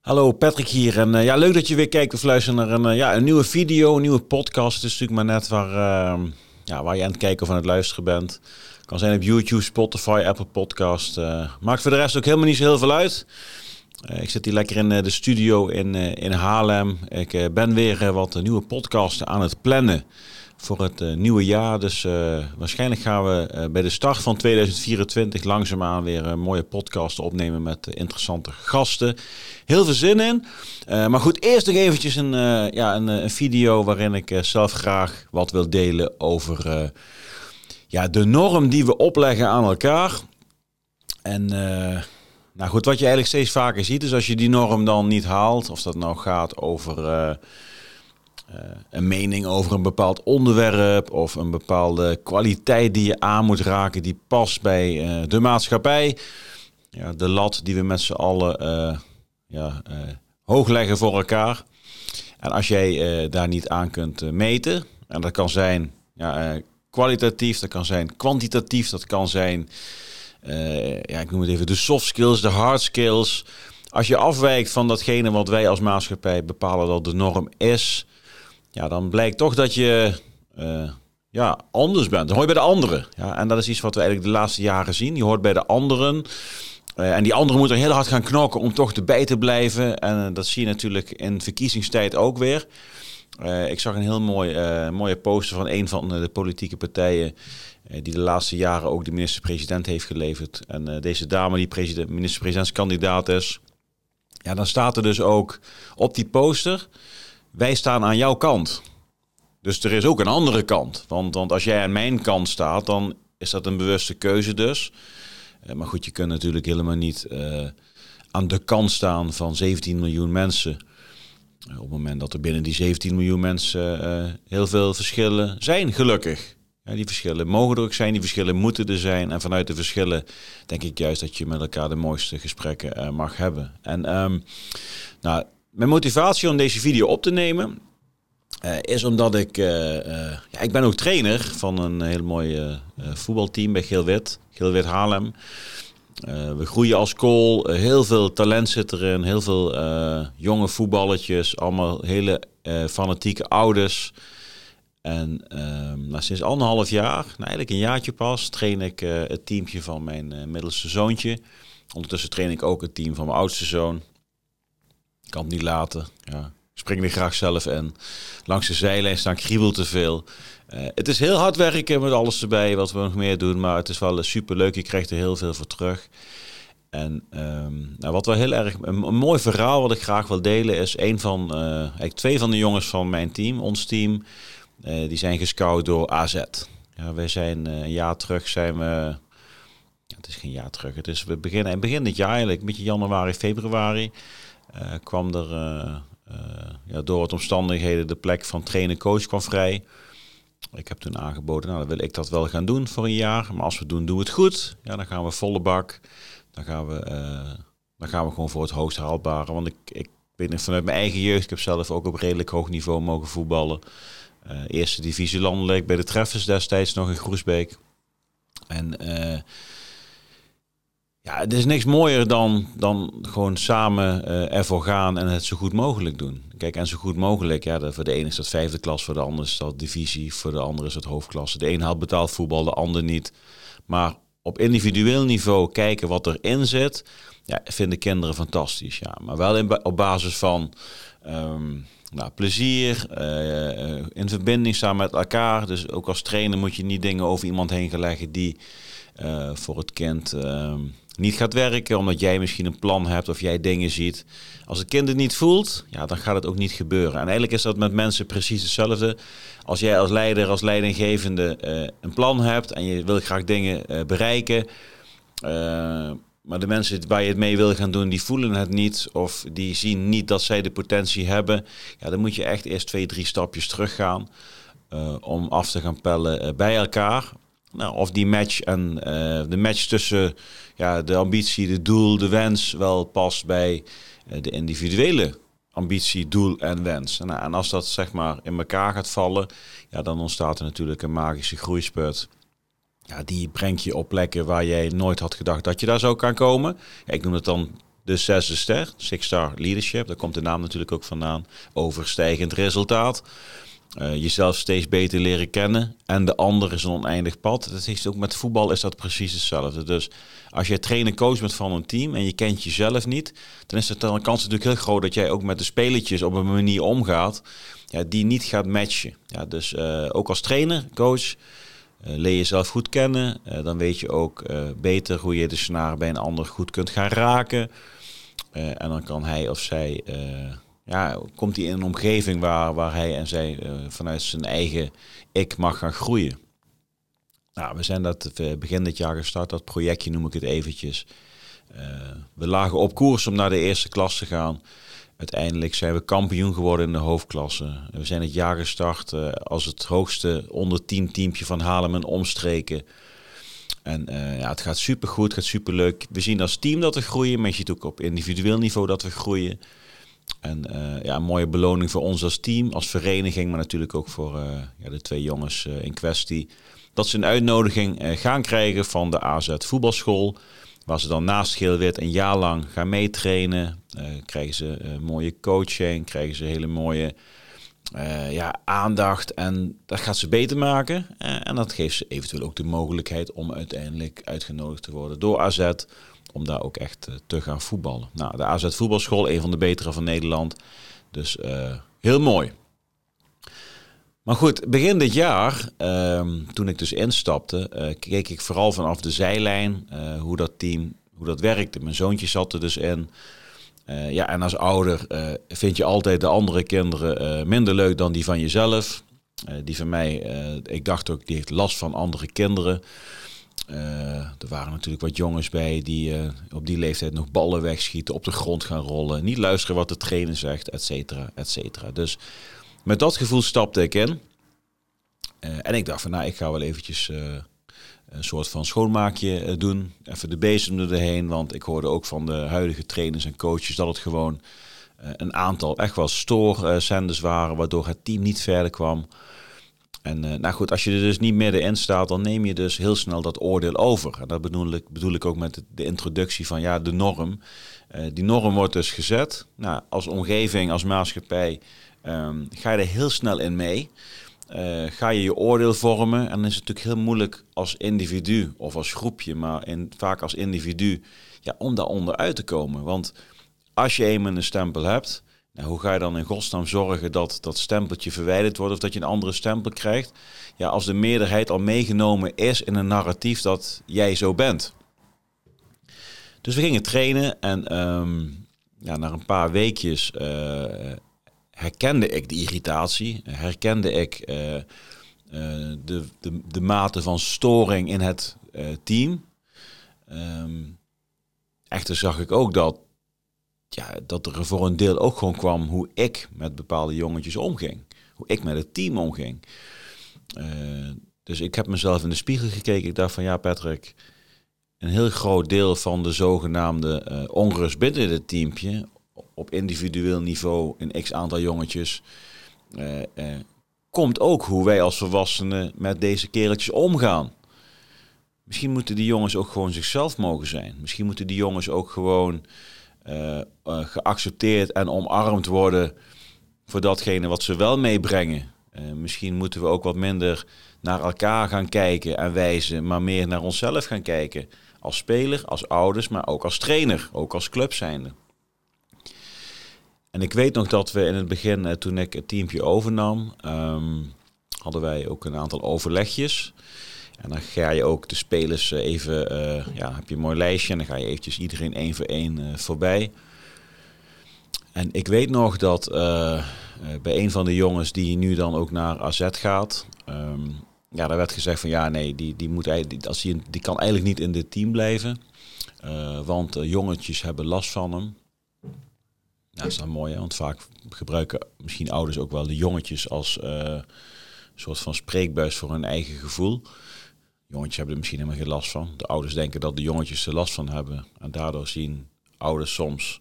Hallo Patrick hier en uh, ja, leuk dat je weer kijkt of luistert naar een, uh, ja, een nieuwe video, een nieuwe podcast. Het is natuurlijk maar net waar, uh, ja, waar je aan het kijken of aan het luisteren bent. Kan zijn op YouTube, Spotify, Apple Podcast. maakt voor de rest ook helemaal niet zo heel veel uit. ik zit hier lekker in de studio in, in Haarlem. Ik ben weer wat nieuwe podcasten aan het plannen voor het uh, nieuwe jaar. Dus uh, waarschijnlijk gaan we uh, bij de start van 2024 langzaamaan weer een mooie podcast opnemen met interessante gasten. Heel veel zin in. maar goed, eerst nog eventjes een, ja, een, een, video waarin ik zelf graag wat wil delen over ja, de norm die we opleggen aan elkaar. En nou goed, wat je eigenlijk steeds vaker ziet is als je die norm dan niet haalt, of dat nou gaat over een mening over een bepaald onderwerp of een bepaalde kwaliteit die je aan moet raken, die past bij uh, de maatschappij. Ja, de lat die we met z'n allen uh, ja, hoog leggen voor elkaar. En als jij daar niet aan kunt meten, en dat kan zijn ja, kwalitatief, dat kan zijn kwantitatief, dat kan zijn, ja, ik noem het even de soft skills, de hard skills. Als je afwijkt van datgene wat wij als maatschappij bepalen dat de norm is, ja, dan blijkt toch dat je uh, ja, anders bent. Dan hoor je bij de anderen. Ja, en dat is iets wat we eigenlijk de laatste jaren zien. Je hoort bij de anderen. Uh, en die anderen moeten heel hard gaan knokken om toch erbij te blijven. En uh, dat zie je natuurlijk in verkiezingstijd ook weer. ik zag een heel mooi, mooie poster van een van de politieke partijen. die de laatste jaren ook de minister-president heeft geleverd. En deze dame die president, minister-presidentskandidaat is. Ja, dan staat er dus ook op die poster wij staan aan jouw kant. Dus er is ook een andere kant. Want, want als jij aan mijn kant staat, dan is dat een bewuste keuze dus. Uh, maar goed, je kunt natuurlijk helemaal niet uh, aan de kant staan van 17 miljoen mensen. Uh, op het moment dat er binnen die 17 miljoen mensen heel veel verschillen zijn, gelukkig. Ja, die verschillen mogen er ook zijn, die verschillen moeten er zijn. En vanuit de verschillen denk ik juist dat je met elkaar de mooiste gesprekken mag hebben. En um, nou, mijn motivatie om deze video op te nemen uh, is omdat ik, uh, uh, ja, ik ben ook trainer van een heel mooi voetbalteam bij Geel-Wit, Geel-Wit Haarlem. we groeien als kool, heel veel talent zit erin, heel veel jonge voetballetjes, allemaal hele fanatieke ouders. En ehm, nou, sinds anderhalf jaar, nou eigenlijk een jaartje pas, train ik het teampje van mijn middelste zoontje. Ondertussen train ik ook het team van mijn oudste zoon kan het niet laten. Ja. Spring er graag zelf in. Langs de zijlijn staan kriebel te veel. Uh, het is heel hard werken met alles erbij, wat we nog meer doen. Maar het is wel super leuk. Je krijgt er heel veel voor terug. En um, nou, wat wel heel erg een, mooi verhaal wat ik graag wil delen is een van, uh, eigenlijk twee van de jongens van mijn team, ons team, die zijn gescout door AZ. Ja, wij zijn een jaar terug zijn we, het is geen jaar terug, het is we beginnen begin dit jaar eigenlijk, beetje januari, februari. Eh, kwam er eh, eh, ja, door wat omstandigheden de plek van trainer-coach kwam vrij. Ik heb toen aangeboden, nou dan wil ik dat wel gaan doen voor een jaar. Maar als we doen, doen we het goed. Ja, dan gaan we volle bak. Dan gaan we, dan gaan we gewoon voor het hoogst haalbare. Want ik, ik weet vanuit mijn eigen jeugd, ik heb zelf ook op redelijk hoog niveau mogen voetballen. eerste divisie landelijk bij de Treffers destijds nog in Groesbeek. En ja, het is niks mooier dan, dan gewoon samen uh, ervoor gaan en het zo goed mogelijk doen. Kijk, en zo goed mogelijk, ja, voor de ene is dat vijfde klas, voor de ander is dat divisie, voor de andere is dat hoofdklasse. De een haalt betaald voetbal, de ander niet. Maar op individueel niveau kijken wat erin zit, ja, vinden kinderen fantastisch. Ja. Maar wel in, op basis van um, nou, plezier, uh, in verbinding staan met elkaar. Dus ook als trainer moet je niet dingen over iemand heen leggen die voor het kind... Ehm, niet gaat werken, omdat jij misschien een plan hebt of jij dingen ziet. Als het kind het niet voelt, ja, dan gaat het ook niet gebeuren. En eigenlijk is dat met mensen precies hetzelfde. Als jij als leider, als leidinggevende uh, een plan hebt en je wil graag dingen uh, bereiken, uh, maar de mensen waar je het mee wil gaan doen, die voelen het niet of die zien niet dat zij de potentie hebben, ja, dan moet je echt eerst twee, drie stapjes teruggaan om af te gaan pellen bij elkaar. Nou, of die match en de match tussen ja, de ambitie, de doel, de wens wel past bij eh, de individuele ambitie, doel en wens. En, en, als dat zeg maar in elkaar gaat vallen, ja, dan ontstaat er natuurlijk een magische groeispurt. Ja, die brengt je op plekken waar jij nooit had gedacht dat je daar zou kan komen. Ik noem het dan de zesde ster, Six Star Leadership. Daar komt de naam natuurlijk ook vandaan. Overstijgend resultaat. Uh, jezelf steeds beter leren kennen. En de ander is een oneindig pad. Dat is ook met voetbal is dat precies hetzelfde. Dus als je trainer coach bent van een team en je kent jezelf niet, dan is het dan een kans natuurlijk heel groot dat jij ook met de spelertjes op een manier omgaat ja, die niet gaat matchen. Ja, dus uh, ook als trainer, coach, uh, leer jezelf goed kennen. dan weet je ook beter hoe je de snaar bij een ander goed kunt gaan raken. en dan kan hij of zij ja, komt hij in een omgeving waar, waar hij en zij uh, vanuit zijn eigen ik mag gaan groeien. Nou, we zijn dat uh, begin dit jaar gestart, dat projectje noem ik het eventjes. Uh, we lagen op koers om naar de eerste klas te gaan. Uiteindelijk zijn we kampioen geworden in de hoofdklasse. We zijn het jaar gestart als het hoogste onder 10 teampje van Haarlem en omstreken. En ja, het gaat supergoed, het gaat superleuk. We zien als team dat we groeien, maar je ziet ook op individueel niveau dat we groeien. En uh, ja, een mooie beloning voor ons als team, als vereniging, maar natuurlijk ook voor uh, ja, de twee jongens uh, in kwestie. Dat ze een uitnodiging gaan krijgen van de AZ voetbalschool. Waar ze dan naast Geelwit een jaar lang gaan meetrainen. krijgen ze mooie coaching, krijgen ze hele mooie ja, aandacht. En dat gaat ze beter maken. en dat geeft ze eventueel ook de mogelijkheid om uiteindelijk uitgenodigd te worden door AZ om daar ook echt eh, te gaan voetballen. Nou, de AZ Voetbalschool, een van de betere van Nederland. Dus uh, heel mooi. Maar goed, begin dit jaar, uh, toen ik dus instapte, uh, keek ik vooral vanaf de zijlijn hoe dat team, hoe dat werkte. Mijn zoontje zat er dus in. ja, en als ouder vind je altijd de andere kinderen minder leuk dan die van jezelf. die van mij, ik dacht ook, die heeft last van andere kinderen. Uh, er waren natuurlijk wat jongens bij die uh, op die leeftijd nog ballen wegschieten, op de grond gaan rollen, niet luisteren wat de trainer zegt, et cetera, et cetera. Dus met dat gevoel stapte ik in. Uh, en ik dacht van, nou, ik ga wel eventjes een soort van schoonmaakje doen. Even de bezem erheen, want ik hoorde ook van de huidige trainers en coaches dat het gewoon een aantal echt wel stoorzenders waren, waardoor het team niet verder kwam. En uh, nou goed, als je er dus niet middenin staat, dan neem je dus heel snel dat oordeel over. En dat bedoel ik, bedoel ik ook met de introductie van ja, de norm. Uh, die norm wordt dus gezet. Nou, als omgeving, als maatschappij, um, ga je er heel snel in mee. Uh, ga je je oordeel vormen. En dan is het natuurlijk heel moeilijk als individu of als groepje, maar vaak als individu, ja, om daaronder uit te komen. Want als je eenmaal een stempel hebt, nou, hoe ga je dan in godsnaam zorgen dat dat stempeltje verwijderd wordt of dat je een andere stempel krijgt? Ja, als de meerderheid al meegenomen is in een narratief dat jij zo bent. Dus we gingen trainen en um, ja, na een paar weekjes uh, herkende ik de irritatie, herkende ik uh, uh, de, de, de mate van storing in het team. Um, echter zag ik ook dat ja, dat er voor een deel ook gewoon kwam hoe ik met bepaalde jongetjes omging. Hoe ik met het team omging. Uh, dus ik heb mezelf in de spiegel gekeken. Ik dacht van ja, Patrick, een heel groot deel van de zogenaamde uh, onrust binnen het teampje, op individueel niveau, een x aantal jongetjes, uh, komt ook hoe wij als volwassenen met deze kereltjes omgaan. Misschien moeten die jongens ook gewoon zichzelf mogen zijn. Misschien moeten die jongens ook gewoon geaccepteerd en omarmd worden voor datgene wat ze wel meebrengen. Uh, misschien moeten we ook wat minder naar elkaar gaan kijken en wijzen, maar meer naar onszelf gaan kijken. Als speler, als ouders, maar ook als trainer, ook als club zijnde. En ik weet nog dat we in het begin, toen ik het teampje overnam, um, hadden wij ook een aantal overlegjes. En dan ga je ook de spelers eh, even, uh, ja, heb je een mooi lijstje en dan ga je eventjes iedereen één voor één uh, voorbij. En ik weet nog dat bij een van de jongens die nu dan ook naar AZ gaat, um, ja, daar werd gezegd van ja, nee, die, die, moet eigenlijk, als die, die kan eigenlijk niet in dit team blijven. want jongetjes hebben last van hem. Dat is dan mooi, want vaak gebruiken misschien ouders ook wel de jongetjes als soort van spreekbuis voor hun eigen gevoel. Jongetjes hebben er misschien helemaal geen last van. De ouders denken dat de jongetjes er last van hebben. En daardoor zien ouders soms,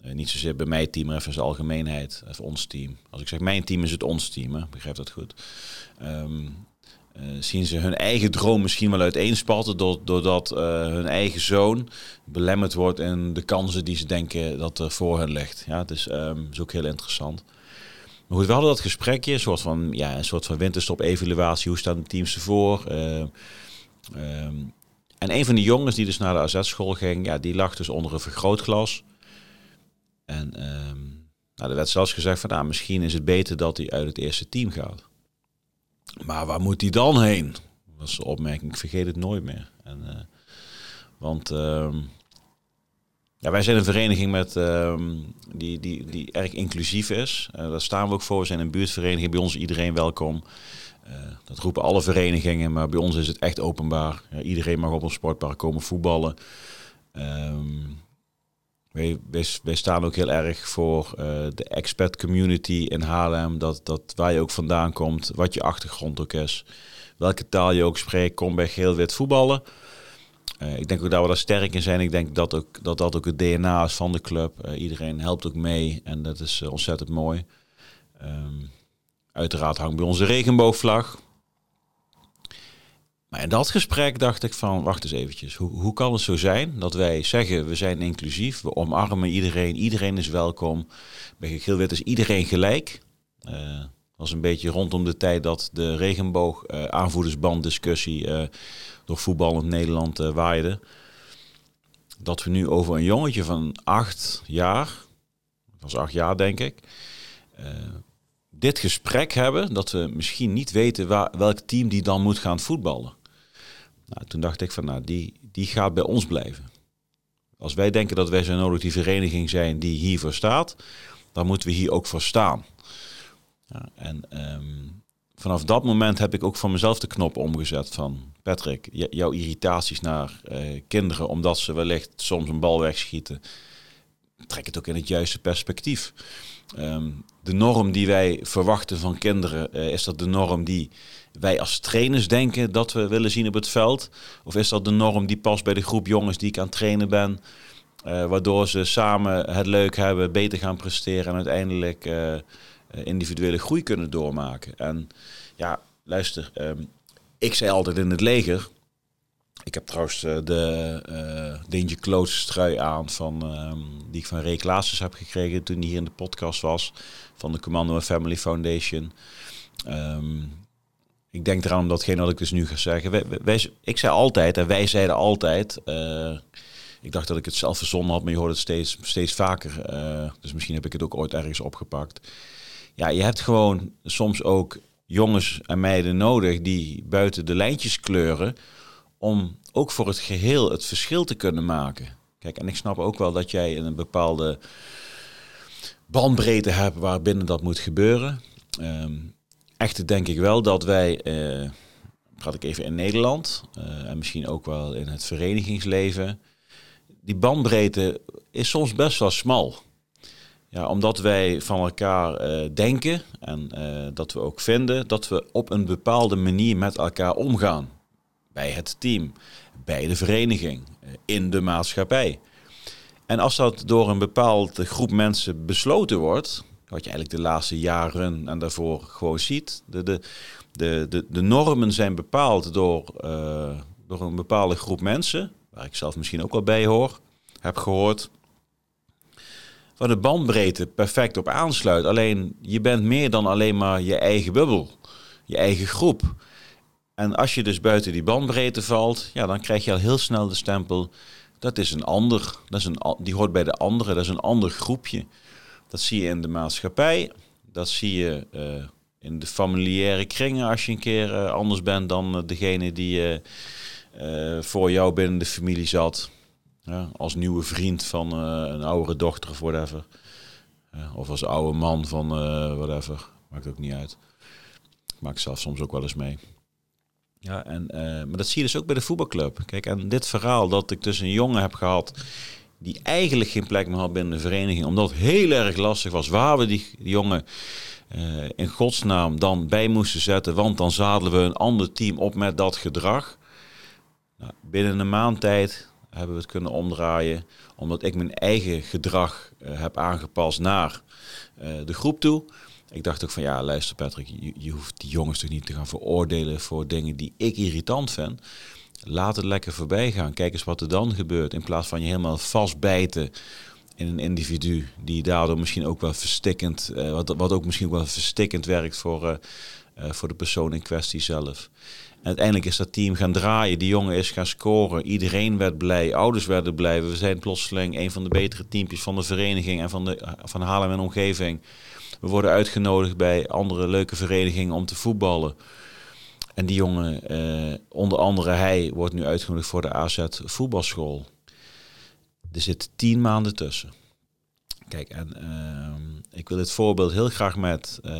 eh, niet zozeer bij mijn team, maar even zijn algemeenheid, even ons team. Als ik zeg mijn team is het ons team, hè? begrijp dat goed. Um, zien ze hun eigen droom misschien wel uiteenspatten doordat hun eigen zoon belemmerd wordt in de kansen die ze denken dat er voor hen ligt. Ja, het is, is ook heel interessant. Maar goed, we hadden dat gesprekje, een soort van, ja, een soort van winterstop-evaluatie. Hoe staan de teams ervoor? Uh, en een van de jongens die dus naar de AZ-school ging, ja, die lag dus onder een vergrootglas. En um, nou, er werd zelfs gezegd van, nou, misschien is het beter dat hij uit het eerste team gaat. Maar waar moet hij dan heen? Dat was de opmerking. Ik vergeet het nooit meer. En, uh, want um, ja, wij zijn een vereniging met, um, die, die, die erg inclusief is. Uh, daar staan we ook voor. We zijn een buurtvereniging. Bij ons is iedereen welkom. Uh, dat roepen alle verenigingen, maar bij ons is het echt openbaar. Iedereen mag op een sportpark komen voetballen. Um, wij, wij, staan ook heel erg voor uh, de expat community in Haarlem. Dat, dat waar je ook vandaan komt, wat je achtergrond ook is. Welke taal je ook spreekt, kom bij geel-wit voetballen. Uh, ik denk ook dat we daar sterk in zijn. Ik denk dat ook, dat, dat ook het DNA is van de club. Uh, iedereen helpt ook mee en dat is uh, ontzettend mooi. Um, uiteraard hangt bij onze regenboogvlag. Maar in dat gesprek dacht ik van, wacht eens eventjes. Hoe, hoe kan het zo zijn dat wij zeggen, we zijn inclusief, we omarmen iedereen, iedereen is welkom. Bij Geelwit is iedereen gelijk. Dat was een beetje rondom de tijd dat de regenboog aanvoerdersband discussie door voetballend Nederland uh, waaide. Dat we nu over een jongetje van acht jaar, dat was acht jaar denk ik, uh, dit gesprek hebben. Dat we misschien niet weten welk team die dan moet gaan voetballen. Nou, toen dacht ik van, nou, die, die gaat bij ons blijven. Als wij denken dat wij zo nodig die vereniging zijn die hiervoor staat, dan moeten we hier ook voor staan. En um, vanaf dat moment heb ik ook van mezelf de knop omgezet van Patrick, jouw irritaties naar uh, kinderen omdat ze wellicht soms een bal wegschieten, trek het ook in het juiste perspectief. Um, de norm die wij verwachten van kinderen, uh, is dat de norm die wij als trainers denken dat we willen zien op het veld? Of is dat de norm die past bij de groep jongens die ik aan het trainen ben? Uh, waardoor ze samen het leuk hebben, beter gaan presteren en uiteindelijk eh, individuele groei kunnen doormaken. En ja, luister, um, ik zei altijd in het leger. Ik heb trouwens uh, de uh, Danger Close trui aan van, um, die ik van Ray heb gekregen toen hij hier in de podcast was van de Commando Family Foundation. Um, ik denk eraan om datgene wat ik dus nu ga zeggen. Wij, ik zei altijd en wij zeiden altijd. Ik dacht dat ik het zelf verzonnen had, maar je hoort het steeds, steeds vaker. Dus misschien heb ik het ook ooit ergens opgepakt ja, je hebt gewoon soms ook jongens en meiden nodig die buiten de lijntjes kleuren om ook voor het geheel het verschil te kunnen maken. Kijk, en ik snap ook wel dat jij een bepaalde bandbreedte hebt waarbinnen dat moet gebeuren. Um, echter denk ik wel dat wij, uh, praat ik even in Nederland uh, en misschien ook wel in het verenigingsleven, die bandbreedte is soms best wel smal. Ja, omdat wij van elkaar uh, denken en uh, dat we ook vinden dat we op een bepaalde manier met elkaar omgaan. Bij het team, bij de vereniging, uh, in de maatschappij. En als dat door een bepaalde groep mensen besloten wordt, wat je eigenlijk de laatste jaren en daarvoor gewoon ziet, de, de, de, de, de normen zijn bepaald door, door een bepaalde groep mensen, waar ik zelf misschien ook wel bij hoor, heb gehoord waar de bandbreedte perfect op aansluit. Alleen je bent meer dan alleen maar je eigen bubbel, je eigen groep. En als je dus buiten die bandbreedte valt, ja, dan krijg je al heel snel de stempel. Dat is een ander, dat is een, die hoort bij de andere, dat is een ander groepje. Dat zie je in de maatschappij, dat zie je uh, in de familiaire kringen als je een keer uh, anders bent dan uh, degene die voor jou binnen de familie zat. Ja, als nieuwe vriend van uh, een oudere dochter of whatever. Of als oude man van uh, whatever. Maakt ook niet uit. Ik maak zelf soms ook wel eens mee. Ja, en, maar dat zie je dus ook bij de voetbalclub. Kijk, en dit verhaal dat ik dus een jongen heb gehad... die eigenlijk geen plek meer had binnen de vereniging... omdat heel erg lastig was waar we die, die jongen... in godsnaam dan bij moesten zetten... want dan zadelen we een ander team op met dat gedrag... Nou, binnen een maand tijd hebben we het kunnen omdraaien. Omdat ik mijn eigen gedrag uh, heb aangepast naar uh, de groep toe. ik dacht ook van ja, luister Patrick, je, je hoeft die jongens toch niet te gaan veroordelen voor dingen die ik irritant vind. Laat het lekker voorbij gaan. Kijk eens wat er dan gebeurt. In plaats van je helemaal vastbijten in een individu die daardoor misschien ook wel verstikkend, uh, wat, wat ook misschien wel verstikkend werkt voor, voor de persoon in kwestie zelf. Uiteindelijk is dat team gaan draaien. Die jongen is gaan scoren. Iedereen werd blij. Ouders werden blij. We zijn plotseling een van de betere teampjes van de vereniging en van, de, van Haarlem en omgeving. We worden uitgenodigd bij andere leuke verenigingen om te voetballen. En die jongen, eh, onder andere hij, wordt nu uitgenodigd voor de AZ voetbalschool. Er zit tien maanden tussen. Kijk, en uh, ik wil dit voorbeeld heel graag met uh,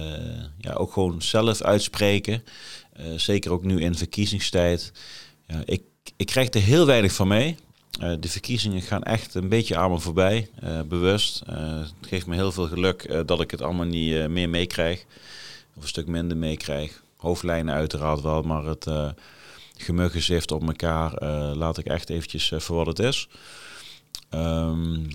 ja, ook gewoon zelf uitspreken. Uh, zeker ook nu in verkiezingstijd. Ja, ik, ik krijg er heel weinig van mee. Uh, de verkiezingen gaan echt een beetje aan me voorbij, bewust. het geeft me heel veel geluk dat ik het allemaal niet meer meekrijg. Of een stuk minder meekrijg. Hoofdlijnen uiteraard wel, maar het gemuggenzift op elkaar laat ik echt eventjes voor wat het is. Um,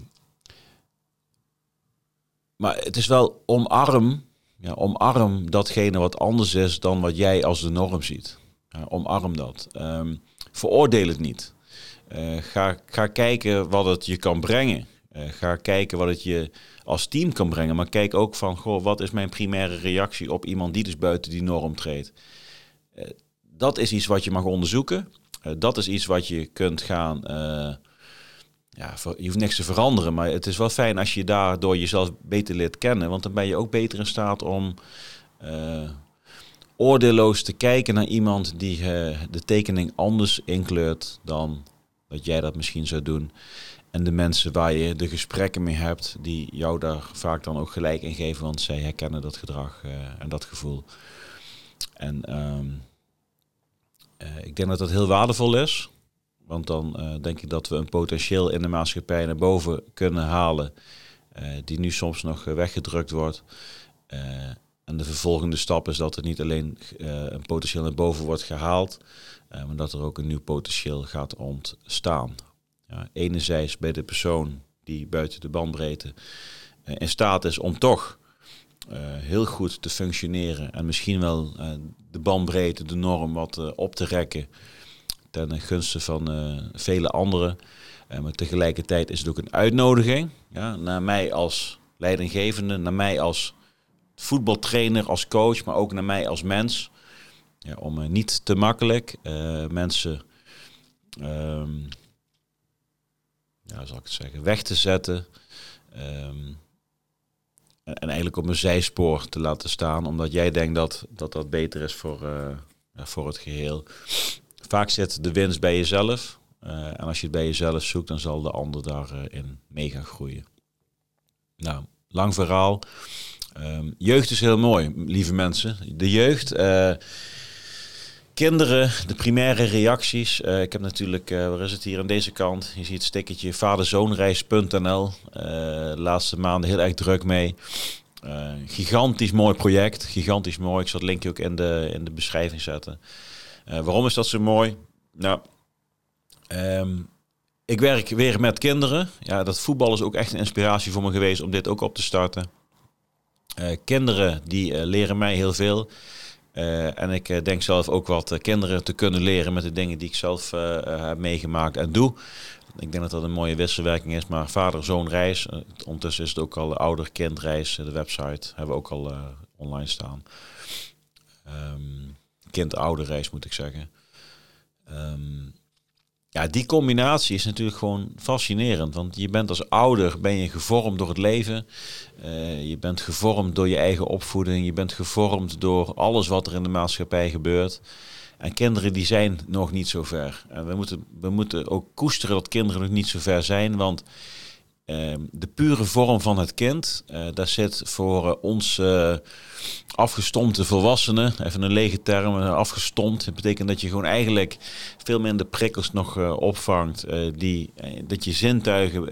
maar het is wel omarm, ja, omarm datgene wat anders is dan wat jij als de norm ziet. Ja, omarm dat. Um, veroordeel het niet. Uh, ga, ga kijken wat het je kan brengen. Uh, ga kijken wat het je als team kan brengen. Maar kijk ook van, goh, wat is mijn primaire reactie op iemand die dus buiten die norm treedt. Uh, dat is iets wat je mag onderzoeken. dat is iets wat je kunt gaan ja, je hoeft niks te veranderen, maar het is wel fijn als je daardoor jezelf beter leert kennen. Want dan ben je ook beter in staat om uh, oordeelloos te kijken naar iemand die uh, de tekening anders inkleurt dan dat jij dat misschien zou doen. En de mensen waar je de gesprekken mee hebt, die jou daar vaak dan ook gelijk in geven, want zij herkennen dat gedrag uh, en dat gevoel. En um, ik denk dat dat heel waardevol is. Want dan uh, denk ik dat we een potentieel in de maatschappij naar boven kunnen halen, uh, die nu soms nog weggedrukt wordt. En de vervolgende stap is dat er niet alleen een potentieel naar boven wordt gehaald, maar dat er ook een nieuw potentieel gaat ontstaan. Ja, enerzijds bij de persoon die buiten de bandbreedte in staat is om toch heel goed te functioneren en misschien wel de bandbreedte, de norm wat op te rekken ten gunste van uh, vele anderen. Uh, maar tegelijkertijd is het ook een uitnodiging ja, naar mij als leidinggevende, naar mij als voetbaltrainer, als coach, maar ook naar mij als mens. Ja, om uh, niet te makkelijk mensen, um, ja, zal ik het zeggen, weg te zetten. Um, en eigenlijk op een zijspoor te laten staan, omdat jij denkt dat dat, dat beter is voor, voor het geheel vaak zit de winst bij jezelf. Uh, en als je het bij jezelf zoekt, dan zal de ander daarin mee gaan groeien. Nou, lang verhaal. Um, jeugd is heel mooi, lieve mensen. De jeugd. Uh, kinderen, de primaire reacties. Uh, ik heb natuurlijk, waar is het hier aan deze kant? Je ziet het stickertje vaderzoonreis.nl. laatste maanden heel erg druk mee. gigantisch mooi project. Gigantisch mooi. Ik zal het linkje ook in de, in de beschrijving zetten. Uh, waarom is dat zo mooi? Nou, um, ik werk weer met kinderen. Ja, dat voetbal is ook echt een inspiratie voor me geweest om dit ook op te starten. Uh, kinderen die uh, leren mij heel veel. en ik denk zelf ook wat kinderen te kunnen leren met de dingen die ik zelf heb meegemaakt en doe. Ik denk dat dat een mooie wisselwerking is. Maar vader-zoon reis. ondertussen is het ook al ouder-kind reis. De website hebben we ook al online staan. Um, kind-ouder reis, moet ik zeggen. Um, ja, die combinatie is natuurlijk gewoon fascinerend. Want je bent als ouder ben je gevormd door het leven. Uh, je bent gevormd door je eigen opvoeding. Je bent gevormd door alles wat er in de maatschappij gebeurt. En kinderen die zijn nog niet zo ver. En we moeten, we moeten ook koesteren dat kinderen nog niet zo ver zijn. Want de pure vorm van het kind, uh, daar zit voor uh, ons afgestompte volwassenen, even een lege term, afgestompt. Dat betekent dat je gewoon eigenlijk veel minder prikkels nog opvangt, die, dat je zintuigen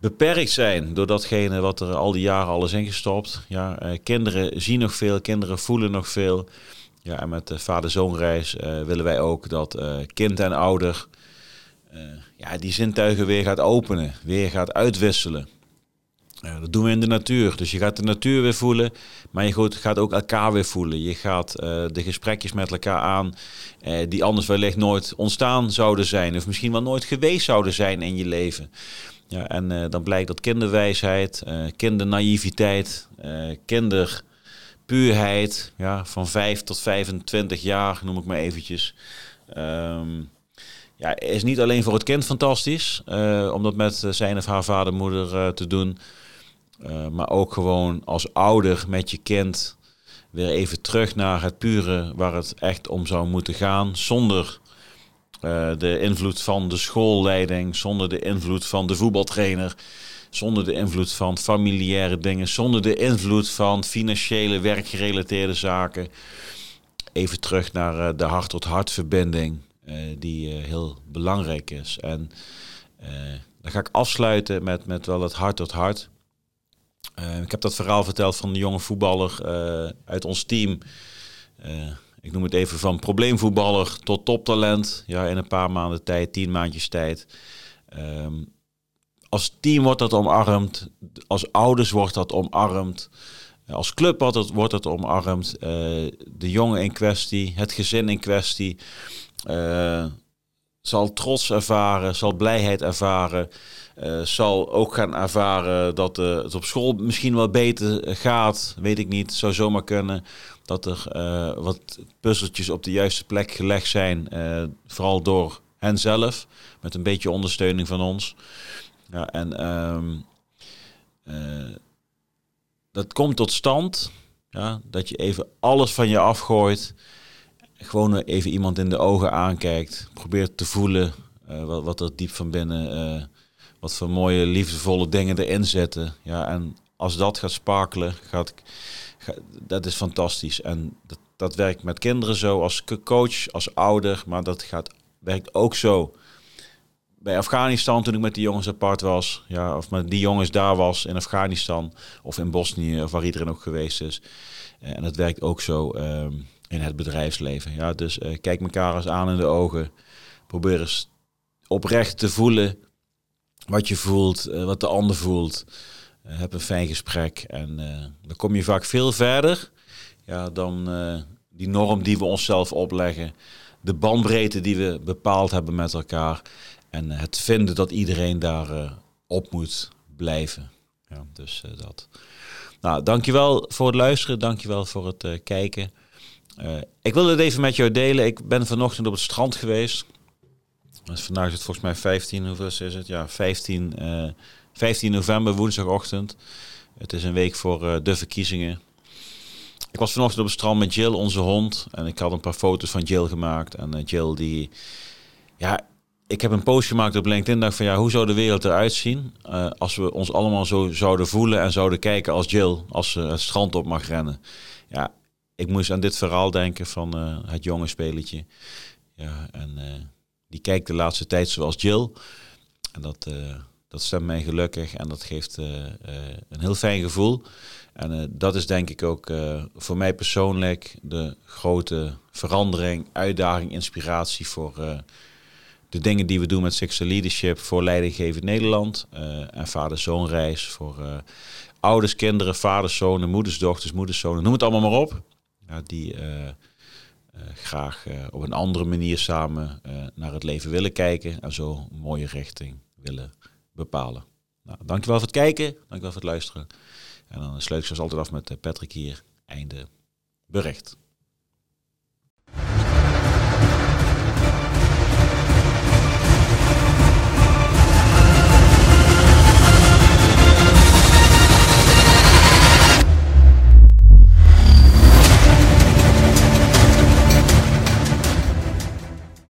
beperkt zijn door datgene wat er al die jaren al is ingestopt. Ja, kinderen zien nog veel, kinderen voelen nog veel. Ja, en met de vader-zoonreis willen wij ook dat kind en ouder ja, die zintuigen weer gaat openen, weer gaat uitwisselen. Uh, dat doen we in de natuur. Dus je gaat de natuur weer voelen, maar je gaat ook elkaar weer voelen. Je gaat de gesprekjes met elkaar aan die anders wellicht nooit ontstaan zouden zijn. Of misschien wel nooit geweest zouden zijn in je leven. Ja, en dan blijkt dat kinderwijsheid, kindernaïviteit, kinderpuurheid, ja, van 5 tot 25 jaar noem ik maar eventjes. Um, ja, is niet alleen voor het kind fantastisch, uh, om dat met zijn of haar vader, moeder uh, te doen. Maar ook gewoon als ouder met je kind weer even terug naar het pure waar het echt om zou moeten gaan. Zonder de invloed van de schoolleiding, zonder de invloed van de voetbaltrainer, zonder de invloed van familiaire dingen, zonder de invloed van financiële werkgerelateerde zaken. Even terug naar de hart-tot-hart verbinding. Eh, die eh, heel belangrijk is. En eh, dan ga ik afsluiten met, met wel het hart tot hart. ik heb dat verhaal verteld van de jonge voetballer uit ons team ik noem het even van probleemvoetballer tot toptalent. Ja, in een paar maanden tijd, tien maandjes tijd. Ehm, als team wordt dat omarmd. Als ouders wordt dat omarmd. Als club wordt het, wordt het omarmd. de jongen in kwestie, het gezin in kwestie. Uh, zal trots ervaren, zal blijheid ervaren. Uh, zal ook gaan ervaren dat het op school misschien wel beter gaat. Weet ik niet, zou zomaar kunnen. Dat er wat puzzeltjes op de juiste plek gelegd zijn. vooral door hen zelf, met een beetje ondersteuning van ons. Ja, en um, dat komt tot stand. Ja, dat je even alles van je afgooit gewoon even iemand in de ogen aankijkt. Probeert te voelen uh, wat, er diep van binnen, uh, wat voor mooie, liefdevolle dingen erin zitten. Ja, en als dat gaat sparkelen, gaat, gaat, dat is fantastisch. En dat, dat werkt met kinderen zo, als coach, als ouder, maar dat gaat, werkt ook zo. Bij Afghanistan, toen ik met die jongens apart was, ja, of met die jongens daar was in Afghanistan of in Bosnië, of waar iedereen ook geweest is. Eh, en dat werkt ook zo. Ehm, in het bedrijfsleven. Ja, dus uh, kijk elkaar eens aan in de ogen. Probeer eens oprecht te voelen wat je voelt, uh, wat de ander voelt. Heb een fijn gesprek en dan kom je vaak veel verder ja, dan die norm die we onszelf opleggen. De bandbreedte die we bepaald hebben met elkaar. En het vinden dat iedereen daar op moet blijven. Ja, dus dat. Nou, dankjewel voor het luisteren. Dankjewel voor het kijken. Ik wilde het even met jou delen. Ik ben vanochtend op het strand geweest. Dus vandaag is het volgens mij 15, hoeveel is het? Ja, 15, uh, 15 november, woensdagochtend. Het is een week voor de verkiezingen. Ik was vanochtend op het strand met Jill, onze hond. En ik had een paar foto's van Jill gemaakt. En Jill die... Ja, ik heb een post gemaakt op LinkedIn. Dacht van ja, hoe zou de wereld eruit zien uh, als we ons allemaal zo zouden voelen en zouden kijken als Jill, als ze het strand op mag rennen. Ja, ik moest aan dit verhaal denken van uh, het jonge spelletje. Ja, en uh, die kijkt de laatste tijd zoals Jill. En dat, dat stemt mij gelukkig en dat geeft een heel fijn gevoel. En dat is denk ik ook voor mij persoonlijk de grote verandering, uitdaging, inspiratie voor de dingen die we doen met Sexual Leadership voor Leidinggevend Nederland. en vader-zoonreis voor ouders, kinderen, vaders, zonen, moeders, dochters, moeders, zonen. Noem het allemaal maar op ja, die uh, graag op een andere manier samen naar het leven willen kijken en zo een mooie richting willen bepalen. Nou, dankjewel voor het kijken, dankjewel voor het luisteren. En dan sluit ik zoals altijd af met Patrick hier, einde bericht.